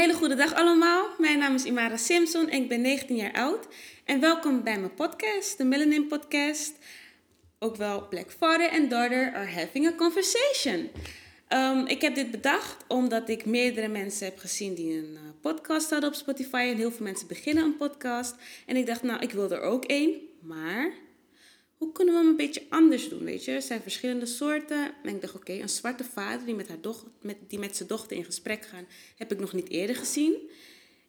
hele goede dag allemaal. Mijn naam is Imara Simpson en ik ben 19 jaar oud. En welkom bij mijn podcast, de Melanin Podcast. Ook wel Black Father and Daughter are having a conversation. Um, ik heb dit bedacht omdat ik meerdere mensen heb gezien die een uh, podcast hadden op Spotify. En heel veel mensen beginnen een podcast. En ik dacht, nou, ik wil er ook één. Maar hoe kunnen we hem een beetje anders doen, weet je? Er zijn verschillende soorten. En ik dacht, oké, een zwarte vader die met, haar doch met, die met zijn dochter in gesprek gaat, heb ik nog niet eerder gezien.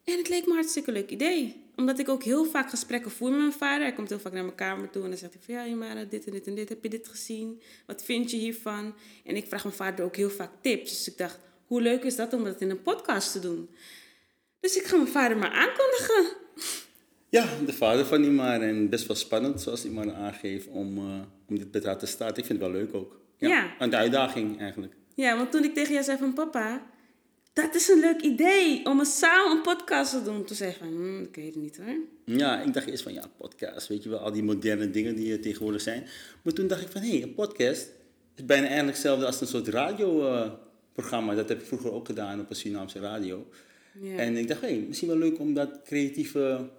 En het leek me een hartstikke leuk idee. Omdat ik ook heel vaak gesprekken voer met mijn vader. Hij komt heel vaak naar mijn kamer toe en dan zegt hij van... Ja, Jemara, dit en dit en dit. Heb je dit gezien? Wat vind je hiervan? En ik vraag mijn vader ook heel vaak tips. Dus ik dacht, hoe leuk is dat om dat in een podcast te doen? Dus ik ga mijn vader maar aankondigen. Ja, de vader van Imar. En best wel spannend, zoals Imar aangeeft, om, uh, om dit bedrijf te starten. Ik vind het wel leuk ook. Ja. Ja. Een uitdaging eigenlijk. Ja, want toen ik tegen jou zei van... Papa, dat is een leuk idee om een samen een podcast te doen. Toen zei van, hm, ik weet het niet hoor. Ja, ik dacht eerst van ja, podcast, weet je wel, al die moderne dingen die er tegenwoordig zijn. Maar toen dacht ik van hé, hey, een podcast is bijna eigenlijk hetzelfde als een soort radioprogramma. dat heb ik vroeger ook gedaan op een Surinaamse radio. Ja. En ik dacht, hé, hey, misschien wel leuk om dat creatieve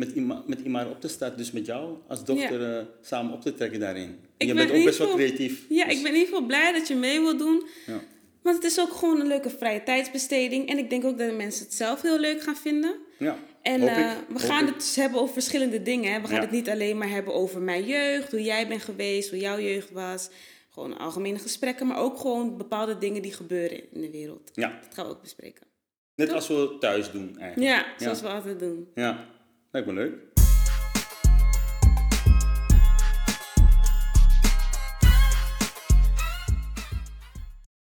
met, Ima, met Imar op te starten. Dus met jou als dochter eh, samen op te trekken daarin. Ik je ben bent ook best wel creatief. Ja, Dus- ik ben in ieder geval blij dat je mee wilt doen. ja. Want het is ook gewoon een leuke vrije tijdsbesteding. En ik denk ook dat de mensen het zelf heel leuk gaan vinden. Ja, En eh, we hoop gaan ik. het dus hebben over verschillende dingen. Hè. We gaan Ja. het niet alleen maar hebben over mijn jeugd, hoe jij bent geweest, hoe jouw jeugd was. Gewoon algemene gesprekken, maar ook gewoon bepaalde dingen die gebeuren in de wereld. Ja, Dat gaan we ook bespreken. net als we thuis doen eigenlijk. Ja, zoals we altijd doen. Ja, lijkt me leuk.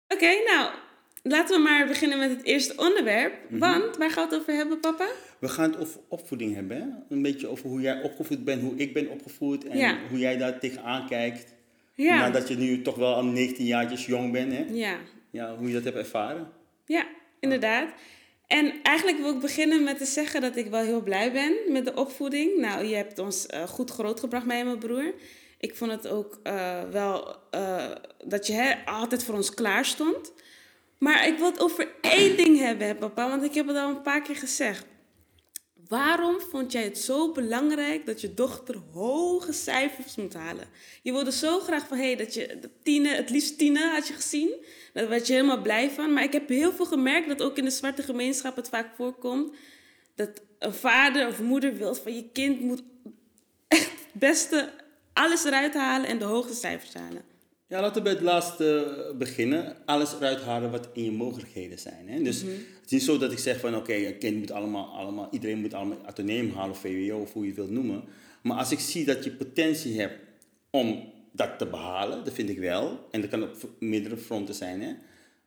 Oké, nou, laten we maar beginnen met het eerste onderwerp. Mhm. Want, waar gaan we het over hebben, papa? We gaan het over opvoeding hebben. Hè? Een beetje over hoe jij opgevoed bent, hoe ik ben opgevoed en Ja. hoe jij daar tegenaan kijkt. Ja. Nadat je nu toch wel al 19 jaartjes jong bent, hè? Ja, Ja, hoe je dat hebt ervaren. Ja, inderdaad. En eigenlijk wil ik beginnen met te zeggen dat ik wel heel blij ben met de opvoeding. Nou, je hebt ons eh, goed grootgebracht, mij en mijn broer. Ik vond het ook eh, wel eh, dat je hè, altijd voor ons klaar stond. Maar ik wil het over één ding hebben, papa, want ik heb het al een paar keer gezegd. Waarom vond jij het zo belangrijk dat je dochter hoge cijfers moet halen? Je wilde zo graag van, hé, dat je tienen, het liefst tienen had je gezien. Daar werd je helemaal blij van. Maar ik heb heel veel gemerkt dat ook in de zwarte gemeenschap het vaak voorkomt. Dat een vader of moeder wil van je kind moet echt het beste alles eruit halen en de hoogste cijfers halen. Ja, laten we bij het laatste beginnen. Alles eruit halen wat in je mogelijkheden zijn. Hè? Dus Mhm. het is niet zo dat ik zeg van oké, een kind moet allemaal, allemaal, iedereen moet allemaal ateneum halen of VWO of hoe je het wilt noemen. Maar als ik zie dat je potentie hebt om dat te behalen, dat vind ik wel. En dat kan op meerdere fronten zijn. Hè?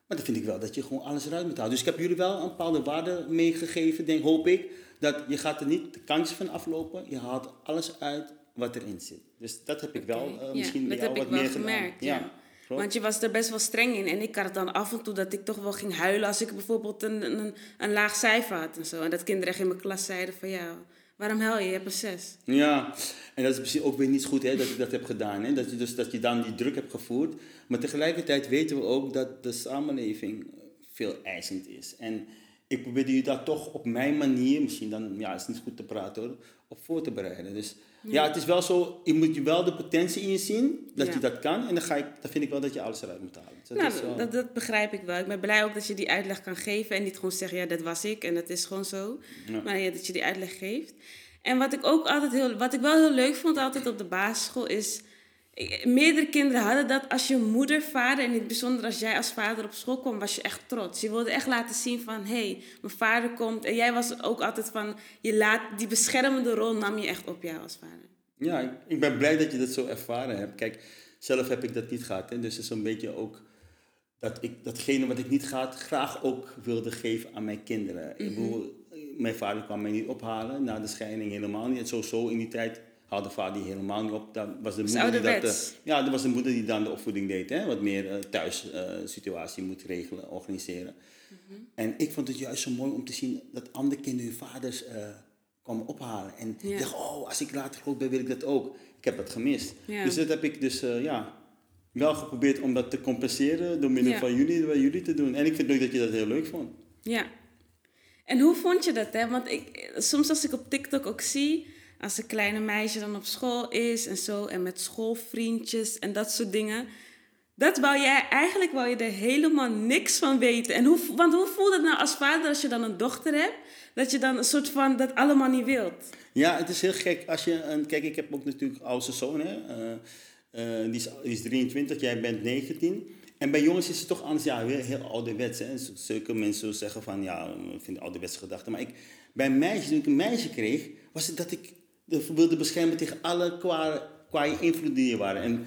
Maar dan vind ik wel dat je gewoon alles eruit moet halen. Dus ik heb jullie wel een bepaalde waarde meegegeven, denk, hoop ik. Dat je gaat er niet de kansjes van aflopen. Je haalt alles uit wat erin zit. Dus dat heb ik wel eh, ja, misschien bij dat heb ik wat wel meer gedaan. gemerkt, ja. Want je was er best wel streng in. En ik had het dan af en toe dat ik toch wel ging huilen als ik bijvoorbeeld een, een, een laag cijfer had en zo. En dat kinderen echt in mijn klas zeiden van ja, waarom huil je? Je hebt een zes. Ja, en dat is misschien ook weer niet goed hè, dat ik dat heb gedaan. Hè? Dat, je dus, dat je dan die druk hebt gevoerd. Maar tegelijkertijd weten we ook dat de samenleving veel eisend is. En ik probeerde je daar toch op mijn manier, misschien dan, ja, het is niet goed te praten hoor, op voor te bereiden. Dus ja, het is wel zo, je moet je wel de potentie in je zien, dat Ja. je dat kan. En dan, ga ik, dan vind ik wel dat je alles eruit moet halen. Dus dat nou, is dat, dat begrijp ik wel. Ik ben blij ook dat je die uitleg kan geven en niet gewoon zeggen, ja, dat was ik en dat is gewoon zo. Ja. Maar ja, dat je die uitleg geeft. En wat ik ook altijd heel, wat ik wel heel leuk vond altijd op de basisschool is, meerdere kinderen hadden dat als je moeder, vader en in het bijzonder als jij als vader op school kwam, was je echt trots. Je wilde echt laten zien van, hé, hey, mijn vader komt. En jij was ook altijd van, je laat, die beschermende rol nam je echt op jou als vader. Ja, ik, ben blij dat je dat zo ervaren hebt. Kijk, zelf heb ik dat niet gehad. Hè? Dus het is een beetje ook dat ik datgene wat ik niet gehad graag ook wilde geven aan mijn kinderen. Ik bedoel, mijn vader kwam mij niet ophalen na de scheiding helemaal niet. En zo, zo in die tijd haalde vader die helemaal niet op. Dat was de moeder die dat, eh, ja, dat was de moeder die dan de opvoeding deed. Hè? Wat meer eh, thuis eh, situatie moet regelen, organiseren. En ik vond het juist zo mooi om te zien dat andere kinderen hun vaders eh kwamen ophalen. En ik dacht, oh, als ik later groot ben, wil ik dat ook. Ik heb dat gemist. Dus dat heb ik dus, eh, ja, wel geprobeerd om dat te compenseren door middel van jullie, bij jullie te doen. En ik vind ook dat je dat heel leuk vond. Ja. En hoe vond je dat, hè? Want ik, soms als ik op TikTok ook zie, als een kleine meisje dan op school is en zo, en met schoolvriendjes en dat soort dingen. Dat wou jij, eigenlijk wou je er helemaal niks van weten. En hoe, want hoe voelt het nou als vader als je dan een dochter hebt, dat je dan een soort van dat allemaal niet wilt? Ja, het is heel gek als je een. Kijk, ik heb ook natuurlijk oudste zoon, hè? Eh, eh, die, is, die is 23, jij bent 19. En bij jongens is het toch anders, ja, weer heel ouderwets. Hè? Zulke mensen zeggen van, ja, ik vind ouderwetse gedachten. Maar ik, bij meisjes, toen ik een meisje kreeg, was het dat ik wilde beschermen tegen alle kwaaie, kwaaie invloeden die er waren. En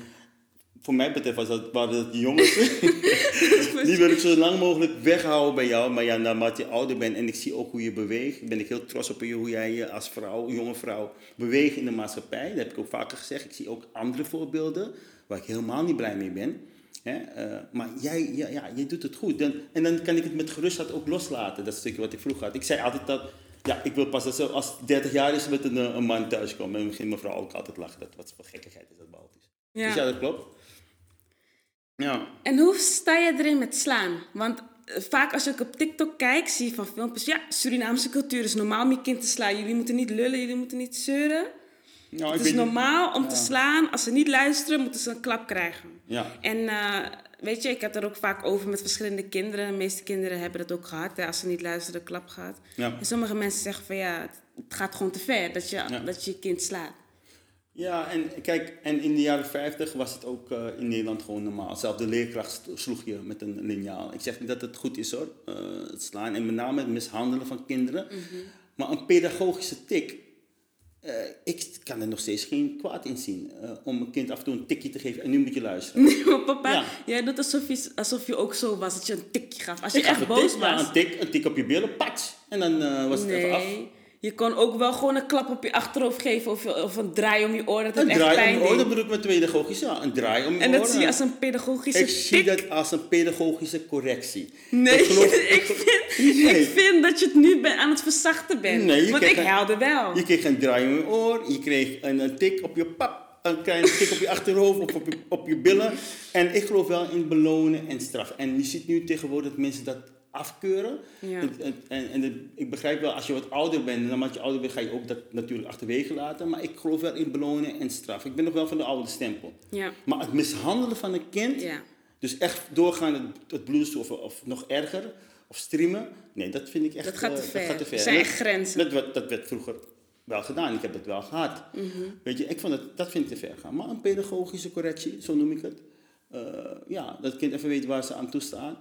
voor mij betreft was dat, waren dat die jongens. die wil ik zo lang mogelijk weghouden bij jou. Maar ja, naarmate je ouder bent en ik zie ook hoe je beweegt, ben ik heel trots op je, hoe jij je als vrouw, jonge vrouw, beweegt in de maatschappij. Dat heb ik ook vaker gezegd. Ik zie ook andere voorbeelden waar ik helemaal niet blij mee ben. Hè? Uh, maar jij, ja, ja, jij doet het goed. Dan, en dan kan ik het met gerustheid ook loslaten, dat stukje wat ik vroeg had. Ik zei altijd dat, ja, ik wil pas dat ze als 30 jaar is met een, een man thuis komen. En begint mevrouw ook altijd lachen. Dat, wat voor gekkigheid is dat Baltisch. Ja. Dus ja, dat klopt. Ja. En hoe sta je erin met slaan? Want eh, vaak als ik op TikTok kijk, zie je van filmpjes... Ja, Surinaamse cultuur is normaal om je kind te slaan. Jullie moeten niet lullen, jullie moeten niet zeuren. Nou, het is normaal om te slaan. Als ze niet luisteren, moeten ze een klap krijgen. Ja. En uh, weet je, ik heb er ook vaak over met verschillende kinderen. De meeste kinderen hebben dat ook gehad. Hè, als ze niet luisteren, de klap gaat. Ja. En sommige mensen zeggen van ja, het gaat gewoon te ver dat je, dat je je kind slaat. Ja, en kijk, en in de jaren 50 was het ook uh, in Nederland gewoon normaal. Zelfs de leerkracht sloeg je met een lineaal. Ik zeg niet dat het goed is hoor, uh, het slaan. En met name het mishandelen van kinderen. Mm -hmm. Maar een pedagogische tik uh, ik kan er nog steeds geen kwaad in zien. Uh, om een kind af en toe een tikje te geven en nu moet je luisteren. Nee, maar papa, ja. jij doet alsof je, alsof je ook zo was dat je een tikje gaf. Als je echt boos tik, was. een tik, een tik op je billen, pats. En dan uh, was het nee. even af. Je kon ook wel gewoon een klap op je achterhoofd geven of, of een draai om je oren. Dat een draai om je oren, dat bedoel ik met pedagogisch. Ja, een draai om je en oren. En dat zie je als een pedagogische Ik zie dat als een pedagogische correctie. Nee, ik, geloof, ik, vind, nee. ik vind dat je het nu ben, aan het verzachten bent. Nee, Want ik huilde wel. Je kreeg een draai om je oor, je kreeg een, een tik op je pap een kleine tik op je achterhoofd of op je, op je billen. En ik geloof wel in belonen en straf. En je ziet nu tegenwoordig dat mensen dat afkeuren. Ja. En, en, en ik begrijp wel, als je wat ouder bent, en dan je ouder bent, ga je ook dat natuurlijk achterwege laten. Maar ik geloof wel in belonen en straf. Ik ben nog wel van de oude stempel. Ja. Maar het mishandelen van een kind, ja. dus echt doorgaan het, het blues of, of nog erger, of streamen, nee, dat vind ik echt... Dat gaat te ver. Dat gaat te ver. zijn grenzen. Dat, dat, werd vroeger wel gedaan. Ik heb het wel gehad. Mm -hmm. Weet je, ik vond het, dat vind ik te ver gaan. Maar een pedagogische correctie, zo noem ik het. Uh, ja, dat kind even weet waar ze aan toestaan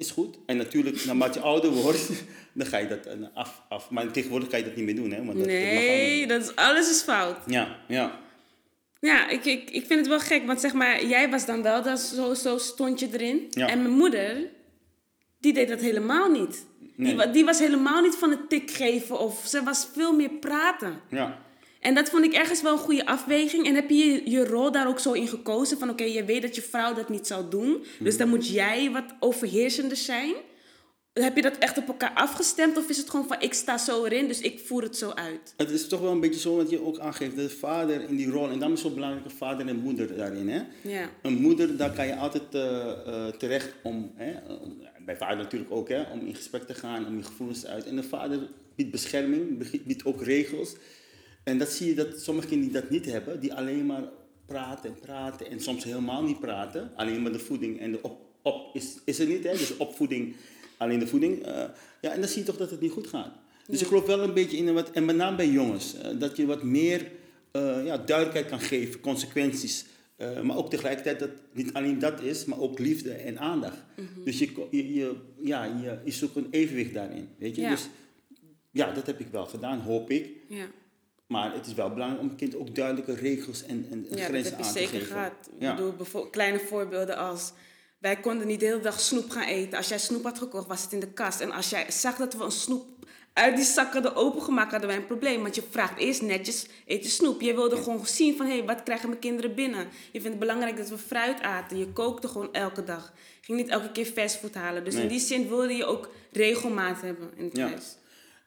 is goed. En natuurlijk, naarmate je ouder wordt, dan ga je dat eh, af, af. Maar tegenwoordig kan je dat niet meer doen, hè? Want dat, nee, dat, is, alles is fout. Ja, ja. Ja, ik, ik, ik vind het wel gek, want zeg maar, jij was dan wel, dat zo, zo stond je erin. Ja. En mijn moeder, die deed dat helemaal niet. Nee. Die, die was helemaal niet van het tik geven of ze was veel meer praten. Ja. En dat vond ik ergens wel een goede afweging. En heb je je rol daar ook zo in gekozen? Van oké, je weet dat je vrouw dat niet zou doen. Dus dan moet jij wat overheersender zijn. Heb je dat echt op elkaar afgestemd? Of is het gewoon van ik sta zo erin, dus ik voer het zo uit? Het is toch wel een beetje zo wat je ook aangeeft. De vader in die rol. En dan is zo belangrijk een vader en moeder daarin. Hè? Ja. Een moeder, daar kan je altijd uh, uh, terecht om. Hè? Bij vader natuurlijk ook, hè? om in gesprek te gaan, om je gevoelens te uiten. En de vader biedt bescherming, biedt ook regels. En dat zie je dat sommige kinderen die dat niet hebben, die alleen maar praten en praten en soms helemaal niet praten. Alleen maar de voeding en de op, op is, is er niet, hè? dus opvoeding, alleen de voeding. Uh, ja, en dan zie je toch dat het niet goed gaat. Dus ik geloof wel een beetje in, wat, en met name bij jongens, uh, dat je wat meer uh, ja, duidelijkheid kan geven, consequenties. maar ook tegelijkertijd dat niet alleen dat is, maar ook liefde en aandacht. Mm -hmm. Dus je, je, je, ja, je, je zoekt een evenwicht daarin. Weet je? Ja. Dus ja, dat heb ik wel gedaan, hoop ik. Ja. Maar het is wel belangrijk om een kind ook duidelijke regels en, en ja, grenzen aan te geven. Ja, dat zeker gehad. Ja. Ik bedoel, kleine voorbeelden als... Wij konden niet de hele dag snoep gaan eten. Als jij snoep had gekocht, was het in de kast. En als jij zag dat we een snoep uit die zak hadden opengemaakt, hadden wij een probleem. Want je vraagt eerst netjes, eet je snoep. Je wilde gewoon zien van, hé, hey, wat krijgen mijn kinderen binnen? Je vindt het belangrijk dat we fruit aten. Je kookte gewoon elke dag. Je ging niet elke keer fastfood halen. Dus in die zin wilde je ook regelmaat hebben in het ja. huis.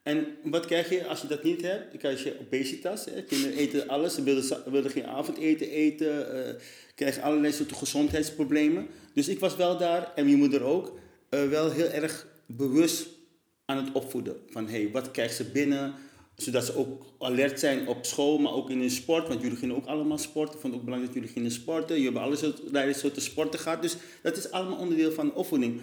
En wat krijg je als je dat niet hebt? Dan krijg je obesitas. Hè? Kinderen eten alles. Ze willen geen avondeten eten. Uh, krijgen allerlei soorten gezondheidsproblemen. Dus ik was wel daar, en mijn moeder ook, uh, wel heel erg bewust aan het opvoeden. Van hey, wat krijgt ze binnen? Zodat ze ook alert zijn op school, maar ook in hun sport. Want jullie gingen ook allemaal sporten. Ik vond het ook belangrijk dat jullie gingen sporten. Jullie hebben alle soorten sporten gehad. Dus dat is allemaal onderdeel van de opvoeding.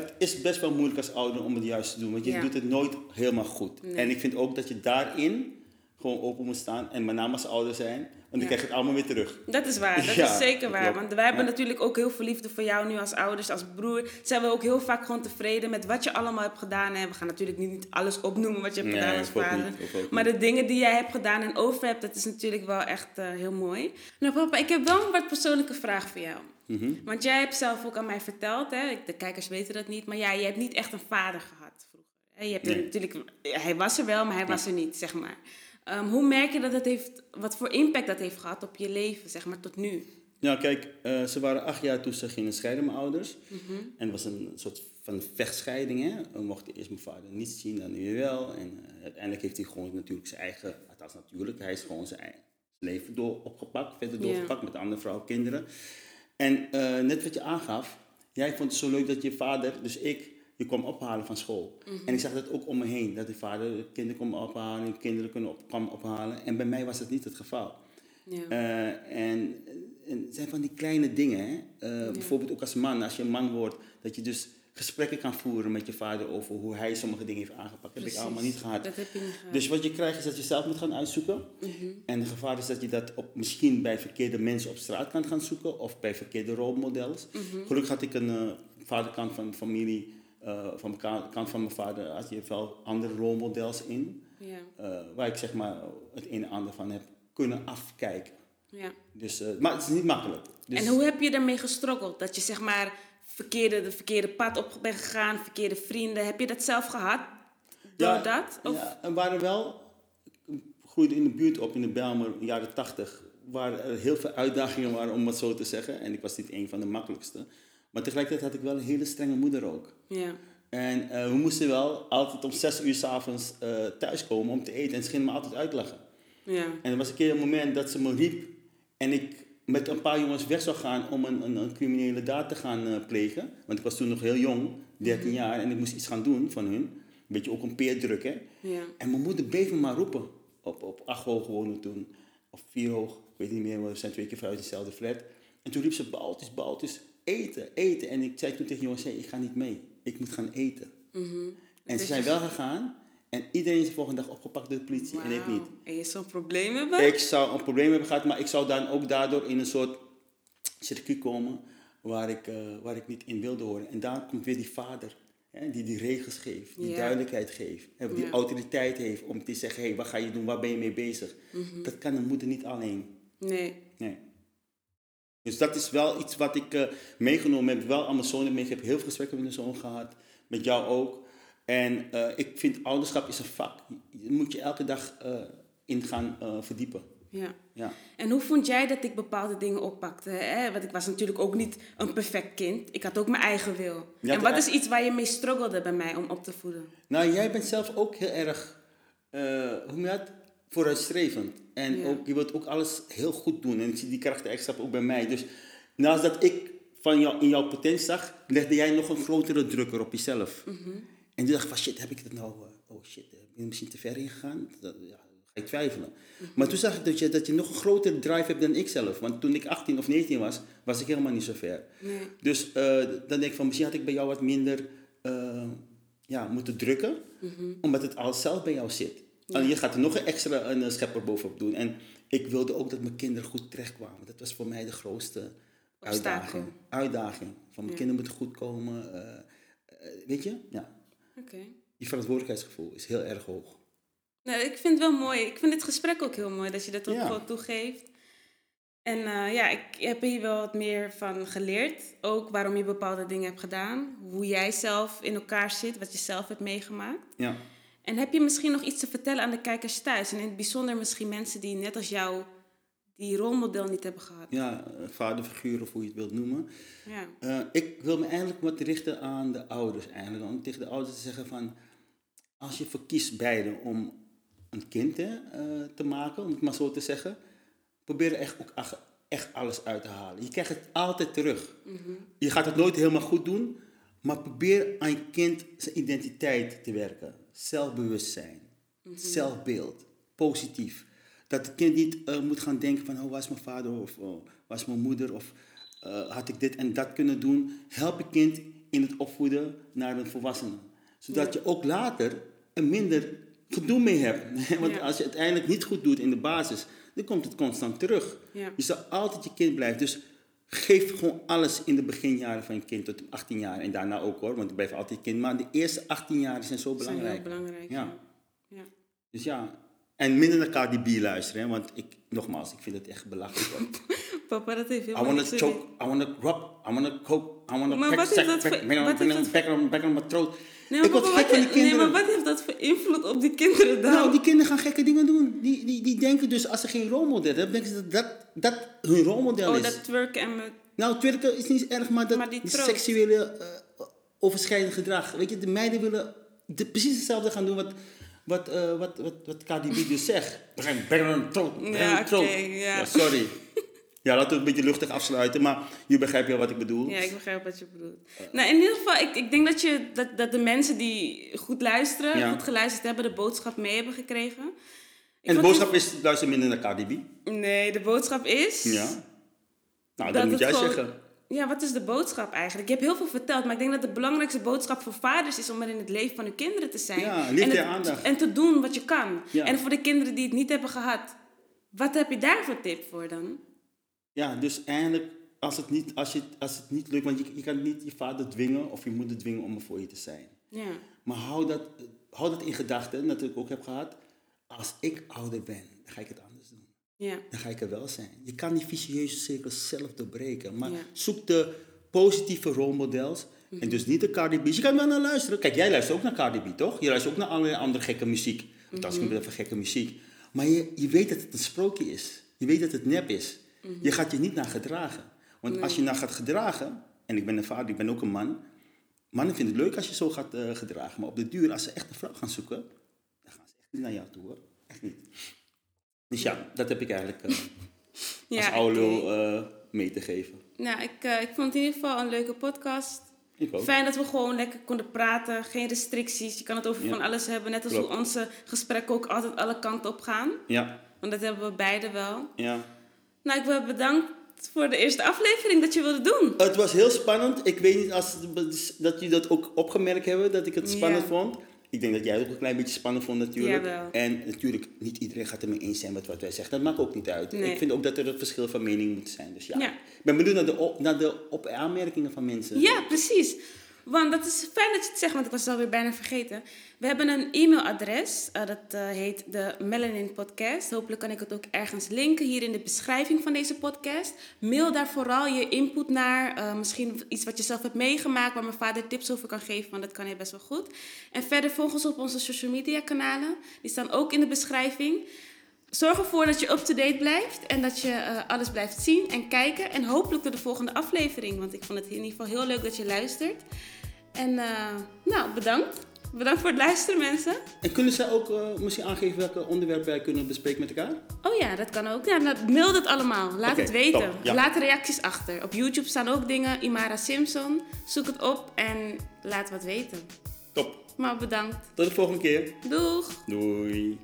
Het is best wel moeilijk als ouder om het juist te doen. Want je Ja. doet het nooit helemaal goed. Nee. En ik vind ook dat je daarin gewoon open moet staan. En met name als ouder zijn. Want dan Ja. krijg je het allemaal weer terug. Dat is waar, dat Ja, is zeker waar. Want wij hebben natuurlijk ook heel veel liefde voor jou nu als ouders, als broer. Zijn we ook heel vaak gewoon tevreden met wat je allemaal hebt gedaan. En we gaan natuurlijk niet alles opnoemen wat je hebt Nee, gedaan als vader. niet. Maar de dingen die jij hebt gedaan en over hebt, dat is natuurlijk wel echt eh, heel mooi. Nou papa, ik heb wel een wat persoonlijke vraag voor jou. Mhm. Want jij hebt zelf ook aan mij verteld, hè? de kijkers weten dat niet, maar ja, je hebt niet echt een vader gehad vroeger. Je hebt Nee. natuurlijk, hij was er wel, maar hij was er niet, zeg maar. Ehm, hoe merk je dat het heeft, wat voor impact dat heeft gehad op je leven, zeg maar, tot nu? Nou, kijk, eh, ze waren acht jaar toen ze gingen scheiden, mijn ouders. Mhm. En het was een soort van vechtscheiding. Hè? We mochten eerst mijn vader niet zien, dan weer wel. En eh, uiteindelijk heeft hij gewoon natuurlijk zijn eigen, althans natuurlijk, hij is gewoon zijn leven door opgepakt, verder doorgepakt met andere vrouwen, kinderen. En eh, net wat je aangaf, jij vond het zo leuk dat je vader, dus ik, je kwam ophalen van school. Mhm. En ik zag dat ook om me heen, dat de vader de kinderen kwam ophalen, en kinderen kunnen op, kwam ophalen. En bij mij was dat niet het geval. Ja. Eh, en, en het zijn van die kleine dingen. Hè? Eh, Bijvoorbeeld ook als man, als je een man wordt, dat je dus gesprekken kan voeren met je vader over hoe hij sommige dingen heeft aangepakt. Dat heb ik Precies. allemaal niet gehad. Dat heb je niet gehad. Dus wat je krijgt is dat je zelf moet gaan uitzoeken. En het gevaar is dat je dat op, misschien bij verkeerde mensen op straat kan gaan zoeken of bij verkeerde rolmodels. Gelukkig had ik een eh, vaderkant van de familie, eh, van de ka- kant van mijn vader, had je wel andere rolmodels in. ja. eh, waar ik zeg maar het een en ander van heb kunnen afkijken. Ja. Dus, maar het is niet makkelijk. Dus, En hoe heb je daarmee gestroggeld? Dat je zeg maar verkeerde, de verkeerde pad op bent gegaan, verkeerde vrienden. Heb je dat zelf gehad? Door ja, dat? Of? Ja, en waren wel, ik groeide in de buurt op in de de jaren tachtig, waar er heel veel uitdagingen waren, om het zo te zeggen. En ik was niet een van de makkelijkste. Maar tegelijkertijd had ik wel een hele strenge moeder ook. Ja. En eh, we moesten wel altijd om zes uur s'avonds uh, thuiskomen om te eten. En ze gingen me altijd uitlachen. Ja. En er was een keer een moment dat ze me riep en ik met een paar jongens weg zou gaan om een, een, een criminele daad te gaan eh, plegen. Want ik was toen nog heel jong, 13 jaar, en ik moest iets gaan doen van hun. Een beetje ook een peerdruk, hè. Ja. En mijn moeder bleef me maar roepen. Op, op acht hoog wonen toen, of vier hoog, ik weet niet meer, we zijn twee keer vanuit dezelfde flat. En toen riep ze, Baltus, Baltus, eten, eten. En ik zei toen tegen jongens, ik ga niet mee, ik moet gaan eten. En ze zijn wel gegaan en iedereen is de volgende dag opgepakt door de politie en ik niet. En je zo'n probleem hebben? Ik zou een probleem hebben gehad, maar ik zou dan ook daardoor in een soort circuit komen waar ik, eh, waar ik niet in wilde horen. En daar komt weer die vader, hè, die die regels geeft, die duidelijkheid geeft, hè, die autoriteit heeft om te zeggen, hé, hey, wat ga je doen, waar ben je mee bezig? Mhm. Dat kan een moeder niet alleen. Nee. Nee. Dus dat is wel iets wat ik eh, meegenomen heb, wel aan mijn zoon mee. Ik heb heel veel gesprekken met mijn zoon gehad, met jou ook. En eh, ik vind ouderschap is een vak. Je moet je elke dag eh, in gaan eh, verdiepen. Ja. Ja. En hoe vond jij dat ik bepaalde dingen oppakte? Hè? Want ik was natuurlijk ook niet een perfect kind. Ik had ook mijn eigen wil. Ja, en wat is iets waar je mee struggelde bij mij om op te voeden? Nou, jij bent zelf ook heel erg, hoe je dat? Vooruitstrevend. En Ja. ook, je wilt ook alles heel goed doen. En ik zie die karaktereigenschap ook bij mij. Dus naast dat ik van jou, in jouw potentie zag, legde jij nog een grotere drukker op jezelf. En toen dacht ik van shit, heb ik dat nou, eh, oh shit, ben ik misschien te ver ingegaan? Dat, ja, ga ik twijfelen. Maar toen zag ik dat je, dat je nog een grotere drive hebt dan ik zelf. Want toen ik 18 of 19 was, was ik helemaal niet zo ver. Nee. Dus eh, dan denk ik van misschien had ik bij jou wat minder eh, ja, moeten drukken, omdat het al zelf bij jou zit. En je gaat er nog een extra een, eh, schepper bovenop doen. En ik wilde ook dat mijn kinderen goed terechtkwamen. Dat was voor mij de grootste uitdaging. Obstakel. Uitdaging. Van mijn Ja. kinderen moeten goed komen. eh, eh, weet je? Ja. Oké. Die verantwoordelijkheidsgevoel is heel erg hoog. Nou, ik vind het wel mooi. Ik vind dit gesprek ook heel mooi dat je dat ook Ja. gewoon toegeeft. En eh, ja, ik heb hier wel wat meer van geleerd. Ook waarom je bepaalde dingen hebt gedaan. Hoe jij zelf in elkaar zit, wat je zelf hebt meegemaakt. Ja. En heb je misschien nog iets te vertellen aan de kijkers thuis? En in het bijzonder misschien mensen die net als jou die rolmodel niet hebben gehad. Ja, vaderfiguur of hoe je het wilt noemen. Ja. Eh, ik wil me eigenlijk wat richten aan de ouders eigenlijk. Om tegen de ouders te zeggen van... Als je verkiest beide om een kind hè, eh, te maken, om het maar zo te zeggen... Probeer er echt, ook echt alles uit te halen. Je krijgt het altijd terug. Je gaat het nooit helemaal goed doen... Maar probeer aan je kind zijn identiteit te werken. Zelfbewustzijn, zelfbeeld, positief. Dat het kind niet eh, moet gaan denken van, oh, waar is mijn vader of oh, waar is mijn moeder of eh, had ik dit en dat kunnen doen. Help je kind in het opvoeden naar een volwassene. Zodat je ook later een minder gedoe mee hebt. Want Ja. als je het uiteindelijk niet goed doet in de basis, dan komt het constant terug. Ja. Je zal altijd je kind blijven. Dus geef gewoon alles in de beginjaren van je kind tot 18 jaar. En daarna ook hoor, want het blijft altijd je kind. Maar de eerste 18 jaar zijn zo belangrijk. heel belangrijk. Ja. Ja. Dus ja, en minder naar Cardi B luisteren. Hè, want ik, nogmaals, ik vind het echt belachelijk. Papa, dat heeft I helemaal wanna niks te choke, I wanna rub, I wanna coke, I wanna Maar heeft sack, on- dat back on- back on my throat. Nee, maar ik word gek wat van die heeft- nee, kinderen. maar wat heeft dat voor invloed op die kinderen dan? Nou, die kinderen gaan gekke dingen doen. Die, die, die denken dus, als ze geen rolmodel hebben, denken ze dat dat, dat hun rolmodel oh, is. dat twerken en met... Nou, twerken is niet erg, maar dat Maar die die troost. seksuele eh, overschrijdend gedrag. Weet je, de meiden willen de, precies hetzelfde gaan doen wat, wat, eh, wat, wat, wat Cardi B dus zegt. Breng, breng een troot, breng Ja, een troot. oké, ja. sorry. Ja, laten we het een beetje luchtig afsluiten, maar je begrijpt wel wat ik bedoel. Ja, ik begrijp wat je bedoelt. Nou, in ieder geval, ik, ik denk dat, je, dat, dat de mensen die goed luisteren, Ja. goed geluisterd hebben, de boodschap mee hebben gekregen. Ik en de boodschap is, luister minder naar Cardi B. het- Nee, de boodschap is... Ja. Nou, Dat dat moet jij gewoon- zeggen. Ja, wat is de boodschap eigenlijk? Je hebt heel veel verteld, maar ik denk dat de belangrijkste boodschap voor vaders is om er in het leven van hun kinderen te zijn. Ja, en, het- aandacht. en te doen wat je kan. Ja. En voor de kinderen die het niet hebben gehad, wat heb je daar voor tip voor dan? Ja, dus eigenlijk, als het niet, als je, als het niet lukt, want je, je kan niet je vader dwingen of je moeder dwingen om er voor je te zijn. Ja, Maar hou dat, hou dat in gedachten, dat ik ook heb gehad. Als ik ouder ben, dan ga ik het anders. Ja, Dan ga ik er wel zijn. Je kan die vicieuze cirkels zelf doorbreken. Maar Ja. zoek de positieve rolmodels. En dus niet de Cardi B. Je kan wel naar luisteren. Kijk, jij luistert ook naar Cardi B, toch? Je luistert ook naar allerlei andere gekke muziek. Als ik het even gekke muziek. Maar je, je weet dat het een sprookje is. Je weet dat het nep is. Je gaat je niet naar gedragen. Want als je naar gaat gedragen... En ik ben een vader, ik ben ook een man. Mannen vinden het leuk als je zo gaat eh, gedragen. Maar op de duur, als ze echt een vrouw gaan zoeken... Dan gaan ze echt niet naar jou toe, hoor. Echt niet. Dus ja, dat heb ik eigenlijk... eh, als oude lul eh, mee te geven. Nou, ik, eh, ik vond het in ieder geval een leuke podcast. Ik ook. Fijn dat we gewoon lekker konden praten, geen restricties. Je kan het over Ja. van alles hebben, net als Klopt. hoe onze gesprekken ook altijd alle kanten op gaan. Ja, Want dat hebben we beide wel. ja. Nou, ik wil bedankt voor de eerste aflevering dat je wilde doen. Het was heel spannend. Ik weet niet als, dat jullie dat ook opgemerkt hebben, dat ik het spannend Ja. vond. Ik denk dat jij het ook een klein beetje spannend vond natuurlijk. Jawel. En natuurlijk, niet iedereen gaat ermee eens zijn met wat wij zeggen. Dat maakt ook niet uit. Nee. Ik vind ook dat er een verschil van mening moet zijn. Dus ja, Ja. ik ben benieuwd naar de, op, naar de op aanmerkingen van mensen. Ja, precies. Want dat is fijn dat je het zegt, want ik was het alweer bijna vergeten. We hebben een e-mailadres, eh, dat eh, heet de Melanin Podcast. Hopelijk kan ik het ook ergens linken hier in de beschrijving van deze podcast. Mail daar vooral je input naar. eh, misschien iets wat je zelf hebt meegemaakt, waar mijn vader tips over kan geven, want dat kan hij best wel goed. En verder volg ons op onze social media kanalen. Die staan ook in de beschrijving. Zorg ervoor dat je up-to-date blijft en dat je alles blijft zien en kijken. En hopelijk tot de volgende aflevering, want ik vond het in ieder geval heel leuk dat je luistert. En eh, nou, bedankt. Bedankt voor het luisteren, mensen. En kunnen zij ook eh, misschien aangeven welke onderwerpen wij kunnen bespreken met elkaar? Oh ja, dat kan ook. Ja, nou, mail het allemaal. Laat het weten. top, ja. Laat reacties achter. Op YouTube staan ook dingen. Imara Simpson. Zoek het op en laat wat weten. Top. Maar bedankt. Tot de volgende keer. Doeg! Doei.